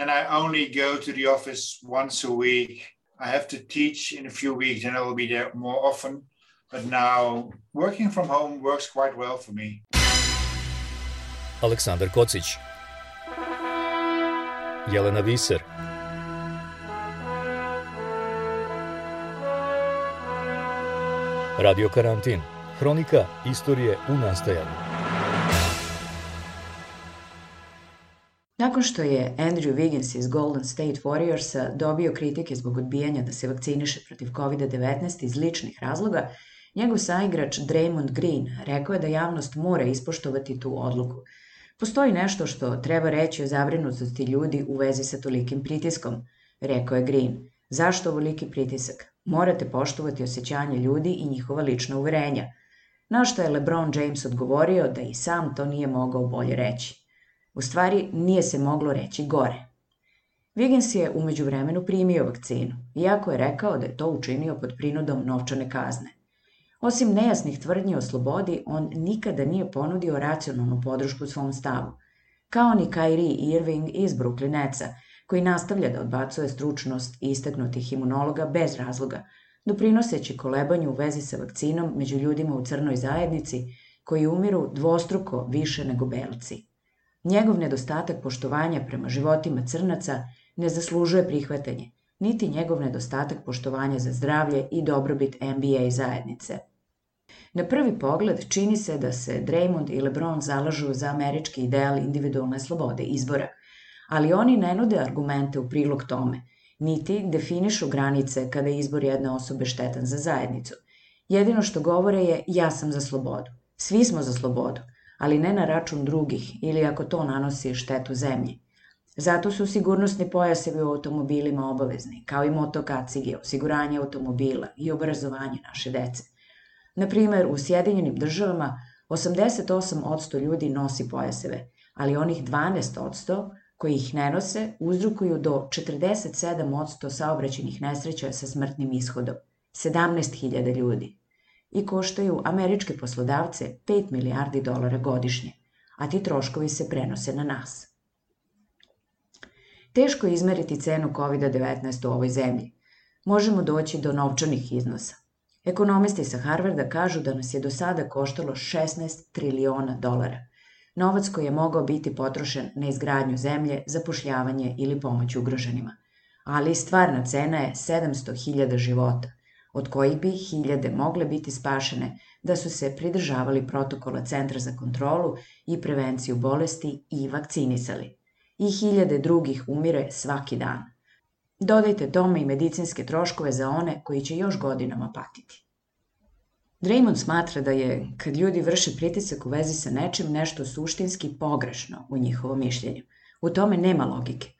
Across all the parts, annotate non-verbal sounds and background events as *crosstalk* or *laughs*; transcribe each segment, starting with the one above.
and I only go to the office once a week. I have to teach in a few weeks and I will be there more often. But now working from home works quite well for me. Aleksandar Kocić Jelena Viser Radio Karantin Hronika istorije u Nakon što je Andrew Wiggins iz Golden State Warriorsa dobio kritike zbog odbijanja da se vakciniše protiv COVID-19 iz ličnih razloga, njegov saigrač Draymond Green rekao je da javnost mora ispoštovati tu odluku. Postoji nešto što treba reći o zabrinutosti ljudi u vezi sa tolikim pritiskom, rekao je Green. Zašto ovoliki pritisak? Morate poštovati osjećanje ljudi i njihova lična uverenja. Na što je LeBron James odgovorio da i sam to nije mogao bolje reći. U stvari, nije se moglo reći gore. Wiggins je umeđu vremenu primio vakcinu, iako je rekao da je to učinio pod prinudom novčane kazne. Osim nejasnih tvrdnji o slobodi, on nikada nije ponudio racionalnu podršku svom stavu, kao ni Kyrie Irving iz Brooklyn Netsa, koji nastavlja da odbacuje stručnost istaknutih imunologa bez razloga, doprinoseći kolebanju u vezi sa vakcinom među ljudima u crnoj zajednici koji umiru dvostruko više nego belci. Njegov nedostatak poštovanja prema životima crnaca ne zaslužuje prihvatanje, niti njegov nedostatak poštovanja za zdravlje i dobrobit NBA zajednice. Na prvi pogled čini se da se Draymond i LeBron zalažu za američki ideal individualne slobode izbora, ali oni ne nude argumente u prilog tome, niti definišu granice kada je izbor jedne osobe štetan za zajednicu. Jedino što govore je ja sam za slobodu. Svi smo za slobodu, ali ne na račun drugih ili ako to nanosi štetu zemlji. Zato su sigurnosni pojasevi u automobilima obavezni, kao i motokacige, osiguranje automobila i obrazovanje naše dece. Na primer, u Sjedinjenim državama 88% ljudi nosi pojaseve, ali onih 12% koji ih ne nose uzrukuju do 47% saobraćenih nesreća sa smrtnim ishodom. 17.000 ljudi i koštaju američke poslodavce 5 milijardi dolara godišnje, a ti troškovi se prenose na nas. Teško je izmeriti cenu COVID-19 u ovoj zemlji. Možemo doći do novčanih iznosa. Ekonomisti sa Harvarda kažu da nas je do sada koštalo 16 triliona dolara. Novac koji je mogao biti potrošen na izgradnju zemlje, zapošljavanje ili pomoć ugroženima. Ali stvarna cena je 700.000 života, od kojih bi hiljade mogle biti spašene da su se pridržavali protokola Centra za kontrolu i prevenciju bolesti i vakcinisali. I hiljade drugih umire svaki dan. Dodajte tome i medicinske troškove za one koji će još godinama patiti. Draymond smatra da je, kad ljudi vrše pritisak u vezi sa nečim, nešto suštinski pogrešno u njihovom mišljenju. U tome nema logike.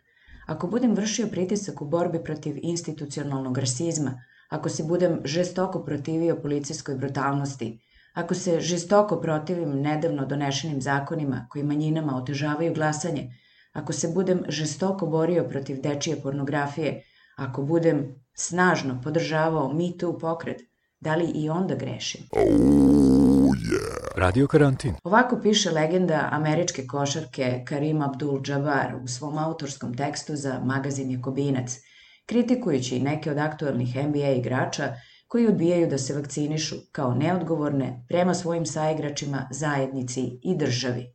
Ako budem vršio pritisak u borbi protiv institucionalnog rasizma, ako se budem žestoko protivio policijskoj brutalnosti, ako se žestoko protivim nedavno donešenim zakonima koji manjinama otežavaju glasanje, ako se budem žestoko borio protiv dečije pornografije, ako budem snažno podržavao Me Too pokret, da li i onda grešim? Oh, yeah. Radio karantin. Ovako piše legenda američke košarke Karim Abdul-Jabbar u svom autorskom tekstu za magazin Jakobinac – kritikujući neke od aktualnih NBA igrača koji odbijaju da se vakcinišu kao neodgovorne prema svojim saigračima, zajednici i državi.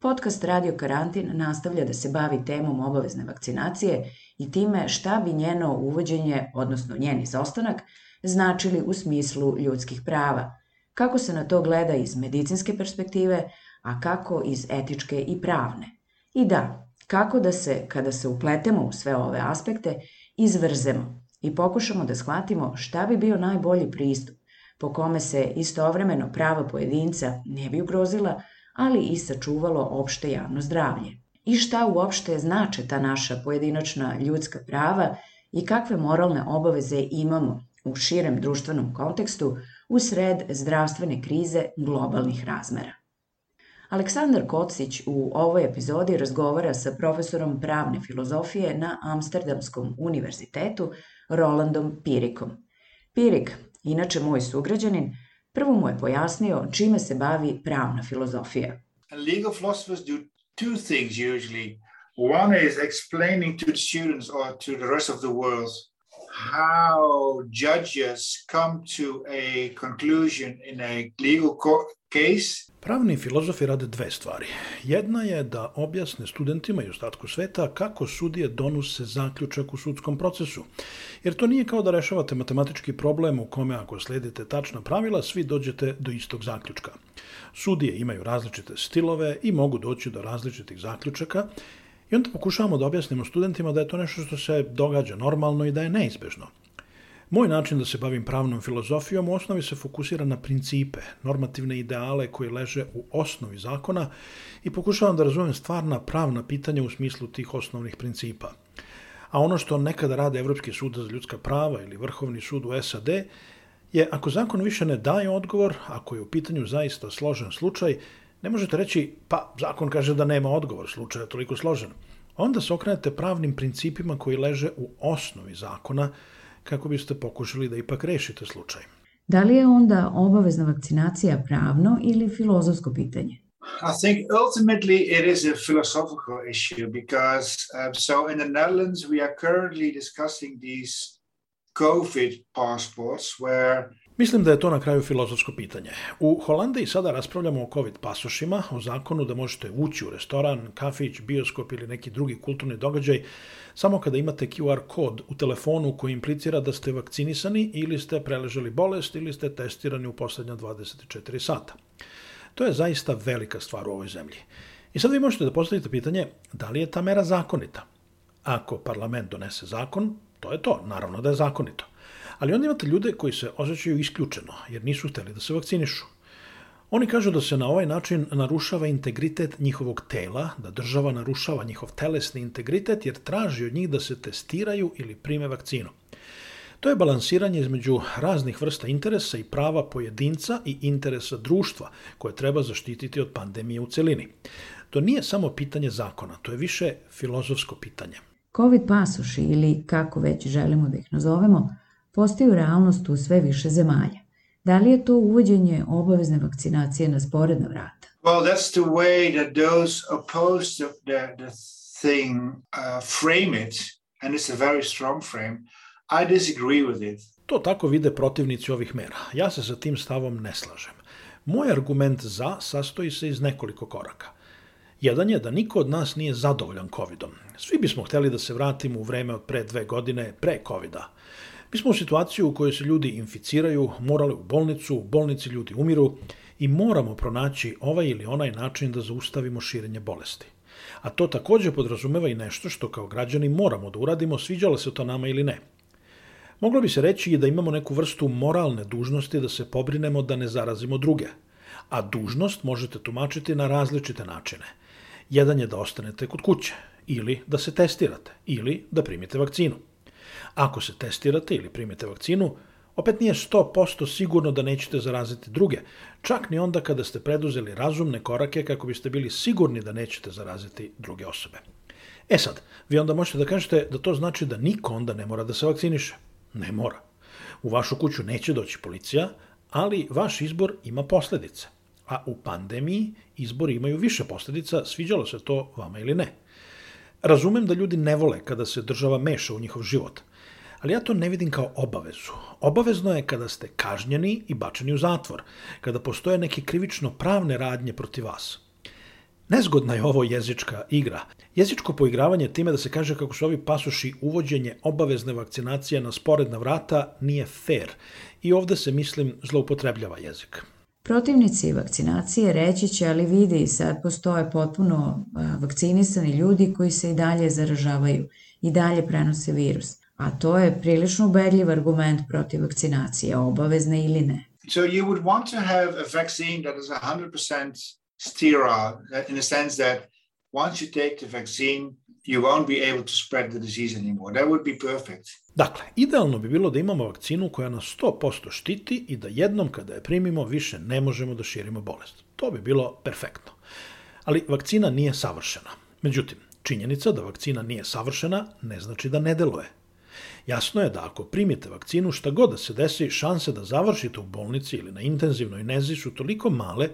Podcast Radio Karantin nastavlja da se bavi temom obavezne vakcinacije i time šta bi njeno uvođenje, odnosno njen izostanak, značili u smislu ljudskih prava, kako se na to gleda iz medicinske perspektive, a kako iz etičke i pravne. I da, kako da se, kada se upletemo u sve ove aspekte, izvrzemo i pokušamo da shvatimo šta bi bio najbolji pristup po kome se istovremeno prava pojedinca ne bi ugrozila, ali i sačuvalo opšte javno zdravlje. I šta uopšte znače ta naša pojedinačna ljudska prava i kakve moralne obaveze imamo u širem društvenom kontekstu u sred zdravstvene krize globalnih razmera. Aleksandar Kocić u ovoj epizodi razgovara sa profesorom pravne filozofije na Amsterdamskom univerzitetu Rolandom Pirikom. Pirik, inače moj sugrađanin, prvo mu je pojasnio čime se bavi pravna filozofija. Legal philosophers do two things usually. One is explaining to the students or to the rest of the world how judges come to a conclusion in a legal case. Pravni filozofi rade dve stvari. Jedna je da objasne studentima i ostatku sveta kako sudije donose zaključak u sudskom procesu. Jer to nije kao da rešavate matematički problem u kome ako sledite tačna pravila, svi dođete do istog zaključka. Sudije imaju različite stilove i mogu doći do različitih zaključaka I onda pokušavamo da objasnimo studentima da je to nešto što se događa normalno i da je neizbežno. Moj način da se bavim pravnom filozofijom u osnovi se fokusira na principe, normativne ideale koji leže u osnovi zakona i pokušavam da razumem stvarna pravna pitanja u smislu tih osnovnih principa. A ono što nekada rade Evropski sud za ljudska prava ili Vrhovni sud u SAD je ako zakon više ne daje odgovor, ako je u pitanju zaista složen slučaj, Ne možete reći, pa zakon kaže da nema odgovor, slučaj je toliko složen. Onda se okrenete pravnim principima koji leže u osnovi zakona kako biste pokušali da ipak rešite slučaj. Da li je onda obavezna vakcinacija pravno ili filozofsko pitanje? I think ultimately it is a philosophical issue because um, so in the Netherlands we are currently discussing these COVID passports where Mislim da je to na kraju filozofsko pitanje. U Holandiji sada raspravljamo o COVID pasošima, o zakonu da možete ući u restoran, kafić, bioskop ili neki drugi kulturni događaj samo kada imate QR kod u telefonu koji implicira da ste vakcinisani ili ste preležali bolest ili ste testirani u poslednja 24 sata. To je zaista velika stvar u ovoj zemlji. I sad vi možete da postavite pitanje da li je ta mera zakonita. Ako parlament donese zakon, to je to, naravno da je zakonito. Ali onda imate ljude koji se osjećaju isključeno, jer nisu hteli da se vakcinišu. Oni kažu da se na ovaj način narušava integritet njihovog tela, da država narušava njihov telesni integritet jer traži od njih da se testiraju ili prime vakcinu. To je balansiranje između raznih vrsta interesa i prava pojedinca i interesa društva koje treba zaštititi od pandemije u celini. To nije samo pitanje zakona, to je više filozofsko pitanje. COVID pasoši ili kako već želimo da ih nazovemo, postaju realnost u sve više zemalja. Da li je to uvođenje obavezne vakcinacije na sporedna vrata? Well, that's the way that those opposed the, the, the thing uh, frame it, and it's a very strong frame. I disagree with it. To tako vide protivnici ovih mera. Ja se sa tim stavom ne slažem. Moj argument za sastoji se iz nekoliko koraka. Jedan je da niko od nas nije zadovoljan COVID-om. Svi bismo hteli da se vratimo u vreme od pre dve godine, pre COVID-a. Mi smo u situaciju u kojoj se ljudi inficiraju, morali u bolnicu, u bolnici ljudi umiru i moramo pronaći ovaj ili onaj način da zaustavimo širenje bolesti. A to takođe podrazumeva i nešto što kao građani moramo da uradimo, sviđalo se to nama ili ne. Moglo bi se reći i da imamo neku vrstu moralne dužnosti da se pobrinemo da ne zarazimo druge. A dužnost možete tumačiti na različite načine. Jedan je da ostanete kod kuće, ili da se testirate, ili da primite vakcinu. Ako se testirate ili primite vakcinu, opet nije 100% sigurno da nećete zaraziti druge, čak ni onda kada ste preduzeli razumne korake kako biste bili sigurni da nećete zaraziti druge osobe. E sad, vi onda možete da kažete da to znači da niko onda ne mora da se vakciniše. Ne mora. U vašu kuću neće doći policija, ali vaš izbor ima posledice. A u pandemiji izbori imaju više posledica, sviđalo se to vama ili ne. Razumem da ljudi ne vole kada se država meša u njihov život – ali ja to ne vidim kao obavezu. Obavezno je kada ste kažnjeni i bačeni u zatvor, kada postoje neke krivično pravne radnje protiv vas. Nezgodna je ovo jezička igra. Jezičko poigravanje time da se kaže kako su ovi pasuši uvođenje obavezne vakcinacije na sporedna vrata nije fair i ovde se, mislim, zloupotrebljava jezik. Protivnici vakcinacije reći će, ali vidi, sad postoje potpuno vakcinisani ljudi koji se i dalje zaražavaju i dalje prenose virus a to je prilično ubedljiv argument protiv vakcinacije, obavezne ili ne. So you would want to have a vaccine that is 100% sterile in the sense that once you take the vaccine, you won't be able to spread the disease anymore. That would be perfect. Dakle, idealno bi bilo da imamo vakcinu koja nas 100% štiti i da jednom kada je primimo više ne možemo da širimo bolest. To bi bilo perfektno. Ali vakcina nije savršena. Međutim, činjenica da vakcina nije savršena ne znači da ne deluje. Jasno je da ako primite vakcinu, šta god da se desi, šanse da završite u bolnici ili na intenzivnoj nezi su toliko male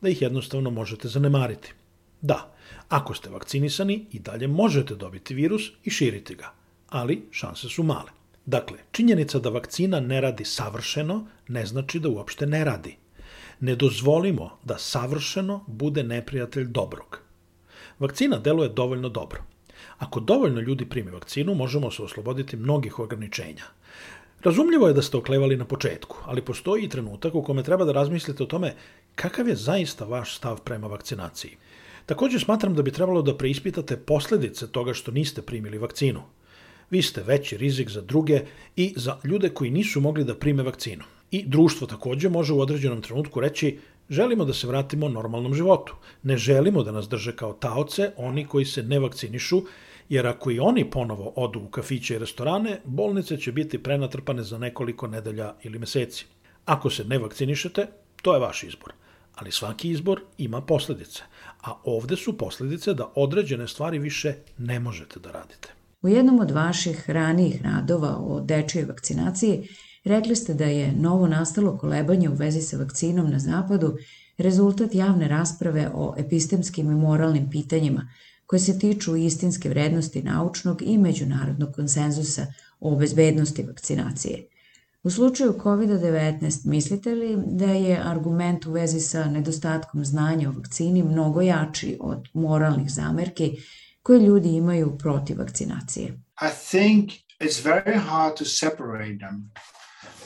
da ih jednostavno možete zanemariti. Da, Ako ste vakcinisani, i dalje možete dobiti virus i širiti ga, ali šanse su male. Dakle, činjenica da vakcina ne radi savršeno ne znači da uopšte ne radi. Ne dozvolimo da savršeno bude neprijatelj dobrog. Vakcina deluje dovoljno dobro. Ako dovoljno ljudi primi vakcinu, možemo se osloboditi mnogih ograničenja. Razumljivo je da ste oklevali na početku, ali postoji i trenutak u kome treba da razmislite o tome kakav je zaista vaš stav prema vakcinaciji. Takođe smatram da bi trebalo da preispitate posledice toga što niste primili vakcinu. Vi ste veći rizik za druge i za ljude koji nisu mogli da prime vakcinu. I društvo takođe može u određenom trenutku reći želimo da se vratimo normalnom životu. Ne želimo da nas drže kao taoce oni koji se ne vakcinišu, jer ako i oni ponovo odu u kafiće i restorane, bolnice će biti prenatrpane za nekoliko nedelja ili meseci. Ako se ne vakcinišete, to je vaš izbor. Ali svaki izbor ima posledice, a ovde su posledice da određene stvari više ne možete da radite. U jednom od vaših ranijih radova o dečijoj vakcinaciji rekli ste da je novo nastalo kolebanje u vezi sa vakcinom na zapadu rezultat javne rasprave o epistemskim i moralnim pitanjima koje se tiču istinske vrednosti naučnog i međunarodnog konsenzusa o bezbednosti vakcinacije. U slučaju COVID-19 mislite li da je argument u vezi sa nedostatkom znanja o vakcini mnogo jači od moralnih zamerki koje ljudi imaju protiv vakcinacije? I think it's very hard to separate them.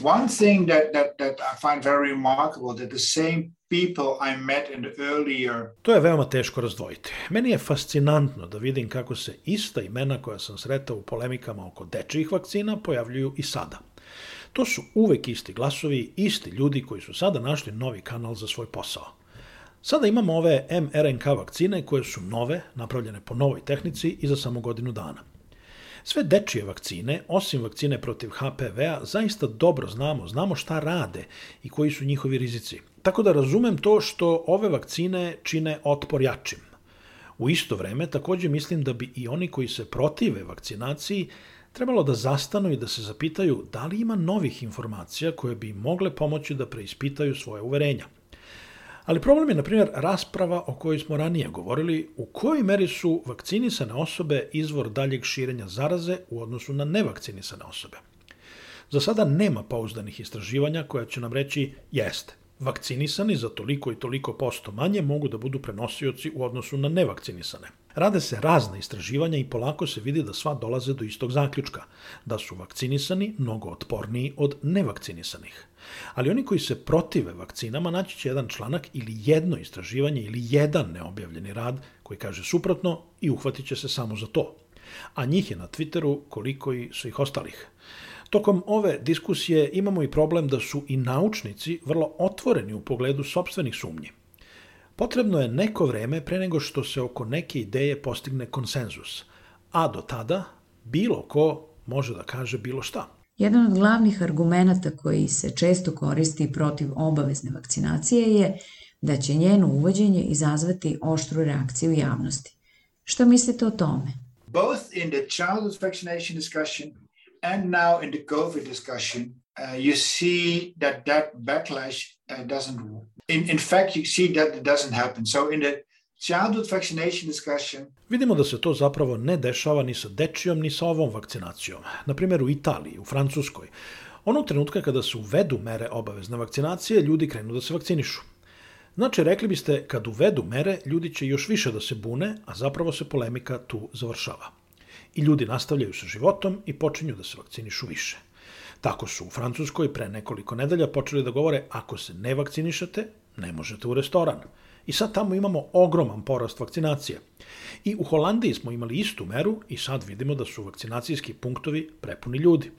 One thing that, that, that I find very remarkable that the same people I met in the earlier... To je veoma teško razdvojiti. Meni je fascinantno da vidim kako se ista imena koja sam sretao u polemikama oko dečijih vakcina pojavljuju i sada. To su uvek isti glasovi, isti ljudi koji su sada našli novi kanal za svoj posao. Sada imamo ove mRNK vakcine koje su nove, napravljene po novoj tehnici i za samo godinu dana. Sve dečije vakcine, osim vakcine protiv HPV-a, zaista dobro znamo, znamo šta rade i koji su njihovi rizici. Tako da razumem to što ove vakcine čine otpor jačim. U isto vreme takođe mislim da bi i oni koji se protive vakcinaciji trebalo da zastanu i da se zapitaju da li ima novih informacija koje bi mogle pomoći da preispitaju svoje uverenja. Ali problem je, na primjer, rasprava o kojoj smo ranije govorili, u kojoj meri su vakcinisane osobe izvor daljeg širenja zaraze u odnosu na nevakcinisane osobe. Za sada nema pouzdanih istraživanja koja će nam reći jeste. Vakcinisani za toliko i toliko posto manje mogu da budu prenosioci u odnosu na nevakcinisane. Rade se razne istraživanja i polako se vidi da sva dolaze do istog zaključka, da su vakcinisani mnogo otporniji od nevakcinisanih. Ali oni koji se protive vakcinama naći će jedan članak ili jedno istraživanje ili jedan neobjavljeni rad koji kaže suprotno i uhvatit će se samo za to. A njih je na Twitteru koliko i svih ostalih. Tokom ove diskusije imamo i problem da su i naučnici vrlo otvoreni u pogledu sobstvenih sumnji. Potrebno je neko vreme pre nego što se oko neke ideje postigne konsenzus, a do tada bilo ko može da kaže bilo šta. Jedan od glavnih argumenta koji se često koristi protiv obavezne vakcinacije je da će njeno uvođenje izazvati oštru reakciju javnosti. Šta mislite o tome? Both in the childhood vaccination discussion and now in the COVID discussion, uh, you see that that backlash uh, doesn't. In, in fact, you see that it doesn't happen. So in the childhood vaccination discussion. Vidimo da se to zapravo ne dešava ni sa dečijom ni sa ovom vakcinacijom. Na primjer u Italiji, u Francuskoj. Onog trenutka kada se uvedu mere obavezne vakcinacije, ljudi krenu da se vakcinišu. Znači, rekli biste, kad uvedu mere, ljudi će još više da se bune, a zapravo se polemika tu završava. I ljudi nastavljaju sa životom i počinju da se vakcinišu više. Tako su u Francuskoj pre nekoliko nedelja počeli da govore ako se ne vakcinišete, ne možete u restoran. I sad tamo imamo ogroman porast vakcinacije. I u Holandiji smo imali istu meru i sad vidimo da su vakcinacijski punktovi prepuni ljudi.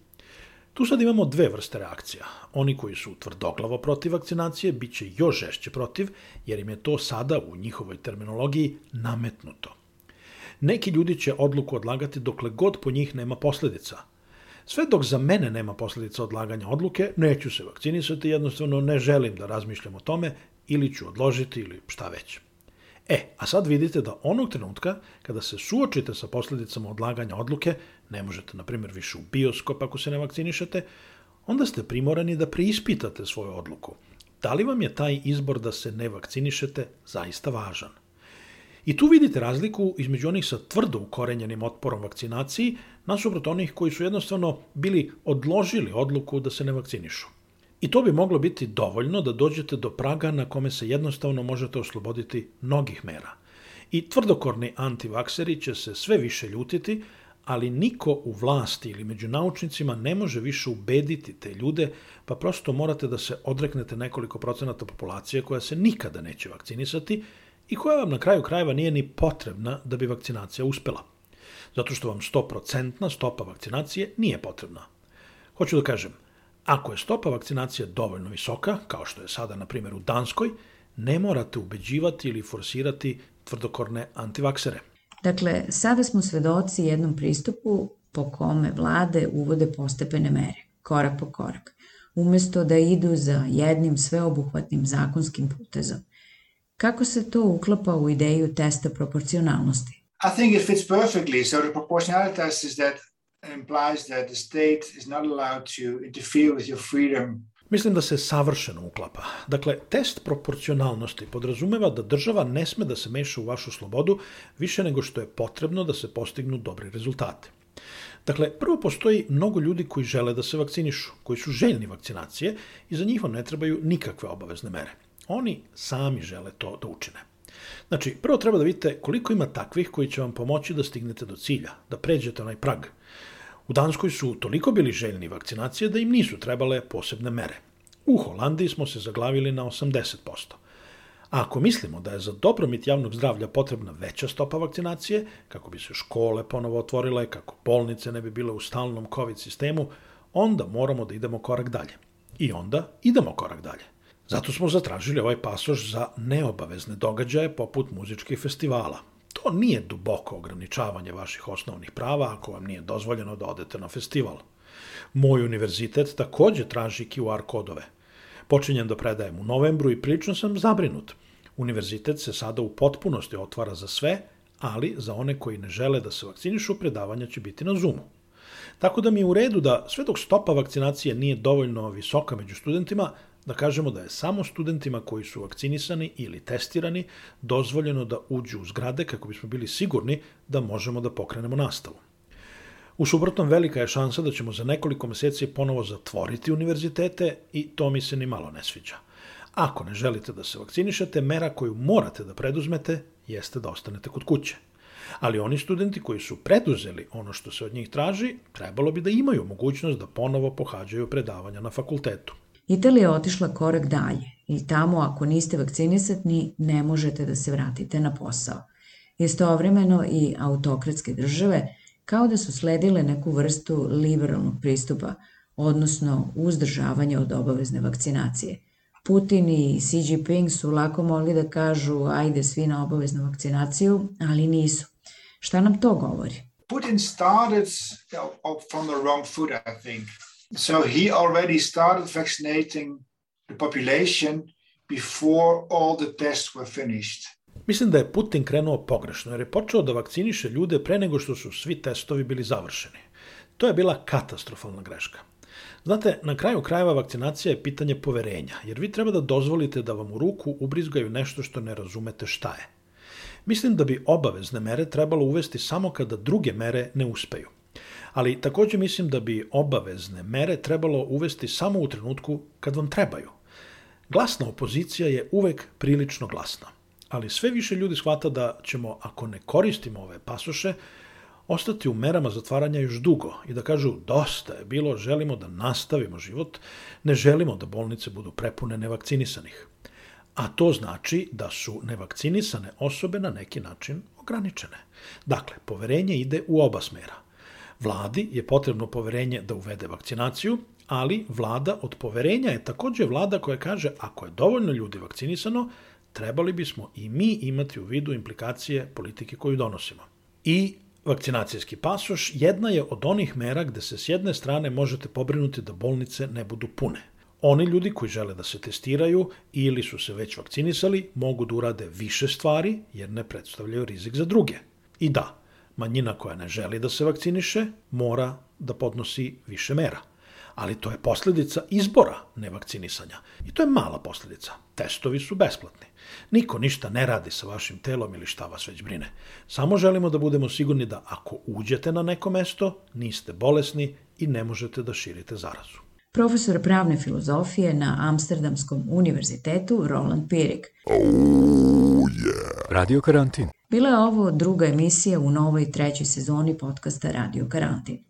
Tu sad imamo dve vrste reakcija. Oni koji su tvrdoglavo protiv vakcinacije bit će još žešće protiv, jer im je to sada u njihovoj terminologiji nametnuto. Neki ljudi će odluku odlagati dokle god po njih nema posledica. Sve dok za mene nema posledica odlaganja odluke, neću se vakcinisati, jednostavno ne želim da razmišljam o tome ili ću odložiti ili šta već. E, a sad vidite da onog trenutka kada se suočite sa posledicama odlaganja odluke, ne možete, na primjer, više u bioskop ako se ne vakcinišete, onda ste primorani da preispitate svoju odluku. Da li vam je taj izbor da se ne vakcinišete zaista važan? I tu vidite razliku između onih sa tvrdo ukorenjenim otporom vakcinaciji, nasuprot onih koji su jednostavno bili odložili odluku da se ne vakcinišu. I to bi moglo biti dovoljno da dođete do praga na kome se jednostavno možete osloboditi mnogih mera. I tvrdokorni antivakseri će se sve više ljutiti, ali niko u vlasti ili među naučnicima ne može više ubediti te ljude, pa prosto morate da se odreknete nekoliko procenata populacije koja se nikada neće vakcinisati i koja vam na kraju krajeva nije ni potrebna da bi vakcinacija uspela. Zato što vam 100% stopa vakcinacije nije potrebna. Hoću da kažem, ako je stopa vakcinacije dovoljno visoka, kao što je sada na primjer u Danskoj, ne morate ubeđivati ili forsirati tvrdokorne antivaksere. Dakle, sada smo svedoci jednom pristupu po kome vlade uvode postepene mere, korak po korak, umesto da idu za jednim sveobuhvatnim zakonskim putezom. Kako se to uklapa u ideju testa proporcionalnosti? I think it fits perfectly. So the proportionality test is that implies that the state is not allowed to interfere with your freedom Mislim da se savršeno uklapa. Dakle, test proporcionalnosti podrazumeva da država ne sme da se meša u vašu slobodu više nego što je potrebno da se postignu dobri rezultate. Dakle, prvo postoji mnogo ljudi koji žele da se vakcinišu, koji su željni vakcinacije i za njih vam ne trebaju nikakve obavezne mere. Oni sami žele to da učine. Znači, prvo treba da vidite koliko ima takvih koji će vam pomoći da stignete do cilja, da pređete onaj prag. U Danskoj su toliko bili željni vakcinacije da im nisu trebale posebne mere. U Holandiji smo se zaglavili na 80%. A ako mislimo da je za dobromit javnog zdravlja potrebna veća stopa vakcinacije, kako bi se škole ponovo otvorile, kako bolnice ne bi bile u stalnom COVID sistemu, onda moramo da idemo korak dalje. I onda idemo korak dalje. Zato smo zatražili ovaj pasoš za neobavezne događaje poput muzičkih festivala, To nije duboko ograničavanje vaših osnovnih prava ako vam nije dozvoljeno da odete na festival. Moj univerzitet takođe traži QR kodove. Počinjem da predajem u novembru i prilično sam zabrinut. Univerzitet se sada u potpunosti otvara za sve, ali za one koji ne žele da se vakcinišu, predavanja će biti na Zoomu. Tako da mi je u redu da sve dok stopa vakcinacije nije dovoljno visoka među studentima, da kažemo da je samo studentima koji su vakcinisani ili testirani dozvoljeno da uđu u zgrade kako bismo bili sigurni da možemo da pokrenemo nastavu. U suprotnom, velika je šansa da ćemo za nekoliko meseci ponovo zatvoriti univerzitete i to mi se ni malo ne sviđa. Ako ne želite da se vakcinišete, mera koju morate da preduzmete jeste da ostanete kod kuće. Ali oni studenti koji su preduzeli ono što se od njih traži, trebalo bi da imaju mogućnost da ponovo pohađaju predavanja na fakultetu. Italija je otišla korak dalje i tamo ako niste vakcinisani ne možete da se vratite na posao. Istovremeno i autokratske države kao da su sledile neku vrstu liberalnog pristupa, odnosno uzdržavanje od obavezne vakcinacije. Putin i Xi Jinping su lako mogli da kažu ajde svi na obaveznu vakcinaciju, ali nisu. Šta nam to govori? Putin started from the wrong foot, I think. So he already started vaccinating the population before all the tests were finished. Mislim da je Putin krenuo pogrešno, jer je počeo da vakciniše ljude pre nego što su svi testovi bili završeni. To je bila katastrofalna greška. Znate, na kraju krajeva vakcinacija je pitanje poverenja, jer vi treba da dozvolite da vam u ruku ubrizgaju nešto što ne razumete šta je. Mislim da bi obavezne mere trebalo uvesti samo kada druge mere ne uspeju. Ali takođe mislim da bi obavezne mere trebalo uvesti samo u trenutku kad vam trebaju. Glasna opozicija je uvek prilično glasna, ali sve više ljudi shvata da ćemo, ako ne koristimo ove pasoše, ostati u merama zatvaranja još dugo i da kažu dosta je bilo, želimo da nastavimo život, ne želimo da bolnice budu prepune nevakcinisanih. A to znači da su nevakcinisane osobe na neki način ograničene. Dakle, poverenje ide u oba smera – Vladi je potrebno poverenje da uvede vakcinaciju, ali vlada od poverenja je takođe vlada koja kaže ako je dovoljno ljudi vakcinisano, trebali bismo i mi imati u vidu implikacije politike koju donosimo. I vakcinacijski pasoš jedna je od onih mera gde se s jedne strane možete pobrinuti da bolnice ne budu pune. Oni ljudi koji žele da se testiraju ili su se već vakcinisali mogu da urade više stvari jer ne predstavljaju rizik za druge. I da, manjina koja ne želi da se vakciniše mora da podnosi više mera. ali to je posledica izbora nevakcinisanja. I to je mala posledica. Testovi su besplatni. Niko ništa ne radi sa vašim telom ili šta vas već brine. Samo želimo da budemo sigurni da ako uđete na neko mesto, niste bolesni i ne možete da širite zarazu. Profesor pravne filozofije na Amsterdamskom univerzitetu Roland Pirik. Oh, yeah. Radio karantin. Bila je ovo druga emisija u novoj trećoj sezoni podcasta Radio karantin.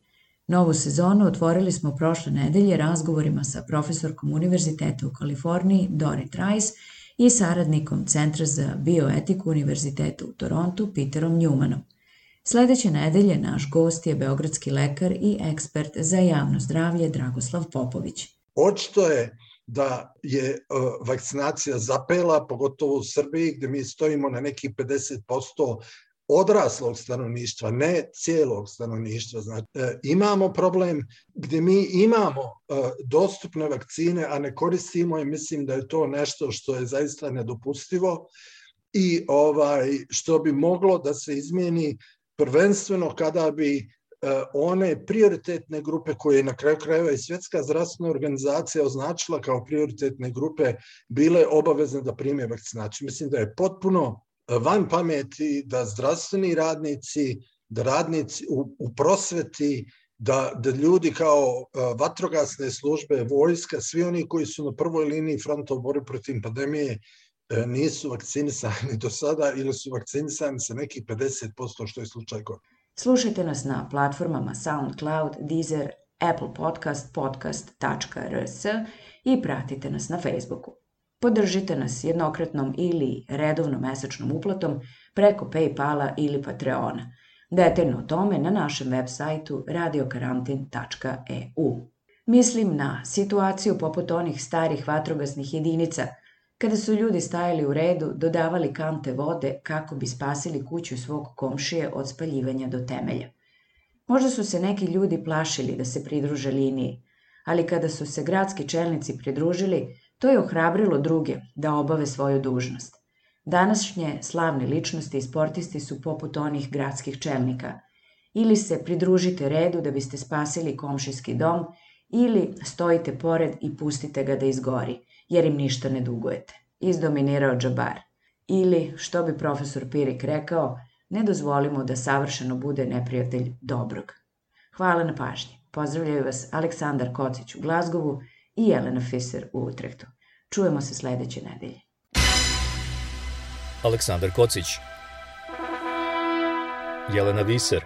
Novu sezonu otvorili smo prošle nedelje razgovorima sa profesorkom Univerziteta u Kaliforniji Dorit Rice i saradnikom Centra za bioetiku Univerziteta u Torontu Peterom Newmanom. Sledeće nedelje naš gost je beogradski lekar i ekspert za javno zdravlje Dragoslav Popović. Očito je da je uh, vakcinacija zapela, pogotovo u Srbiji, gde mi stojimo na neki 50% odraslog stanovništva, ne cijelog stanovništva. Znači, e, imamo problem gde mi imamo e, dostupne vakcine, a ne koristimo i mislim da je to nešto što je zaista nedopustivo i ovaj što bi moglo da se izmijeni prvenstveno kada bi e, one prioritetne grupe koje je na kraju krajeva i Svjetska zdravstvena organizacija označila kao prioritetne grupe bile obavezne da prime vakcinaciju. Mislim da je potpuno van pameti da zdravstveni radnici, da radnici u, u prosveti, da, da ljudi kao vatrogasne službe, vojska, svi oni koji su na prvoj liniji fronta u borbi protiv pandemije e, nisu vakcinisani *laughs* do sada ili su vakcinisani sa nekih 50% što je slučaj kod. Slušajte nas na platformama SoundCloud, Deezer, Apple Podcast, podcast.rs i pratite nas na Facebooku. Podržite nas jednokratnom ili redovnom mesečnom uplatom preko Paypala ili Patreona. Detaljno o tome na našem web sajtu radiokarantin.eu. Mislim na situaciju poput onih starih vatrogasnih jedinica, kada su ljudi stajali u redu, dodavali kante vode kako bi spasili kuću svog komšije od spaljivanja do temelja. Možda su se neki ljudi plašili da se pridruže liniji, ali kada su se gradski čelnici pridružili, To je ohrabrilo druge da obave svoju dužnost. Današnje slavne ličnosti i sportisti su poput onih gradskih čelnika. Ili se pridružite redu da biste spasili komšijski dom, ili stojite pored i pustite ga da izgori, jer im ništa ne dugujete. Izdominirao Džabar. Ili, što bi profesor Pirik rekao, ne dozvolimo da savršeno bude neprijatelj dobrog. Hvala na pažnji. Pozdravljaju vas Aleksandar Kocić u Glazgovu i Jelena Fiser u Utrehtu. Čujemo se sledeće nedelje. Aleksandar Kocić Jelena Viser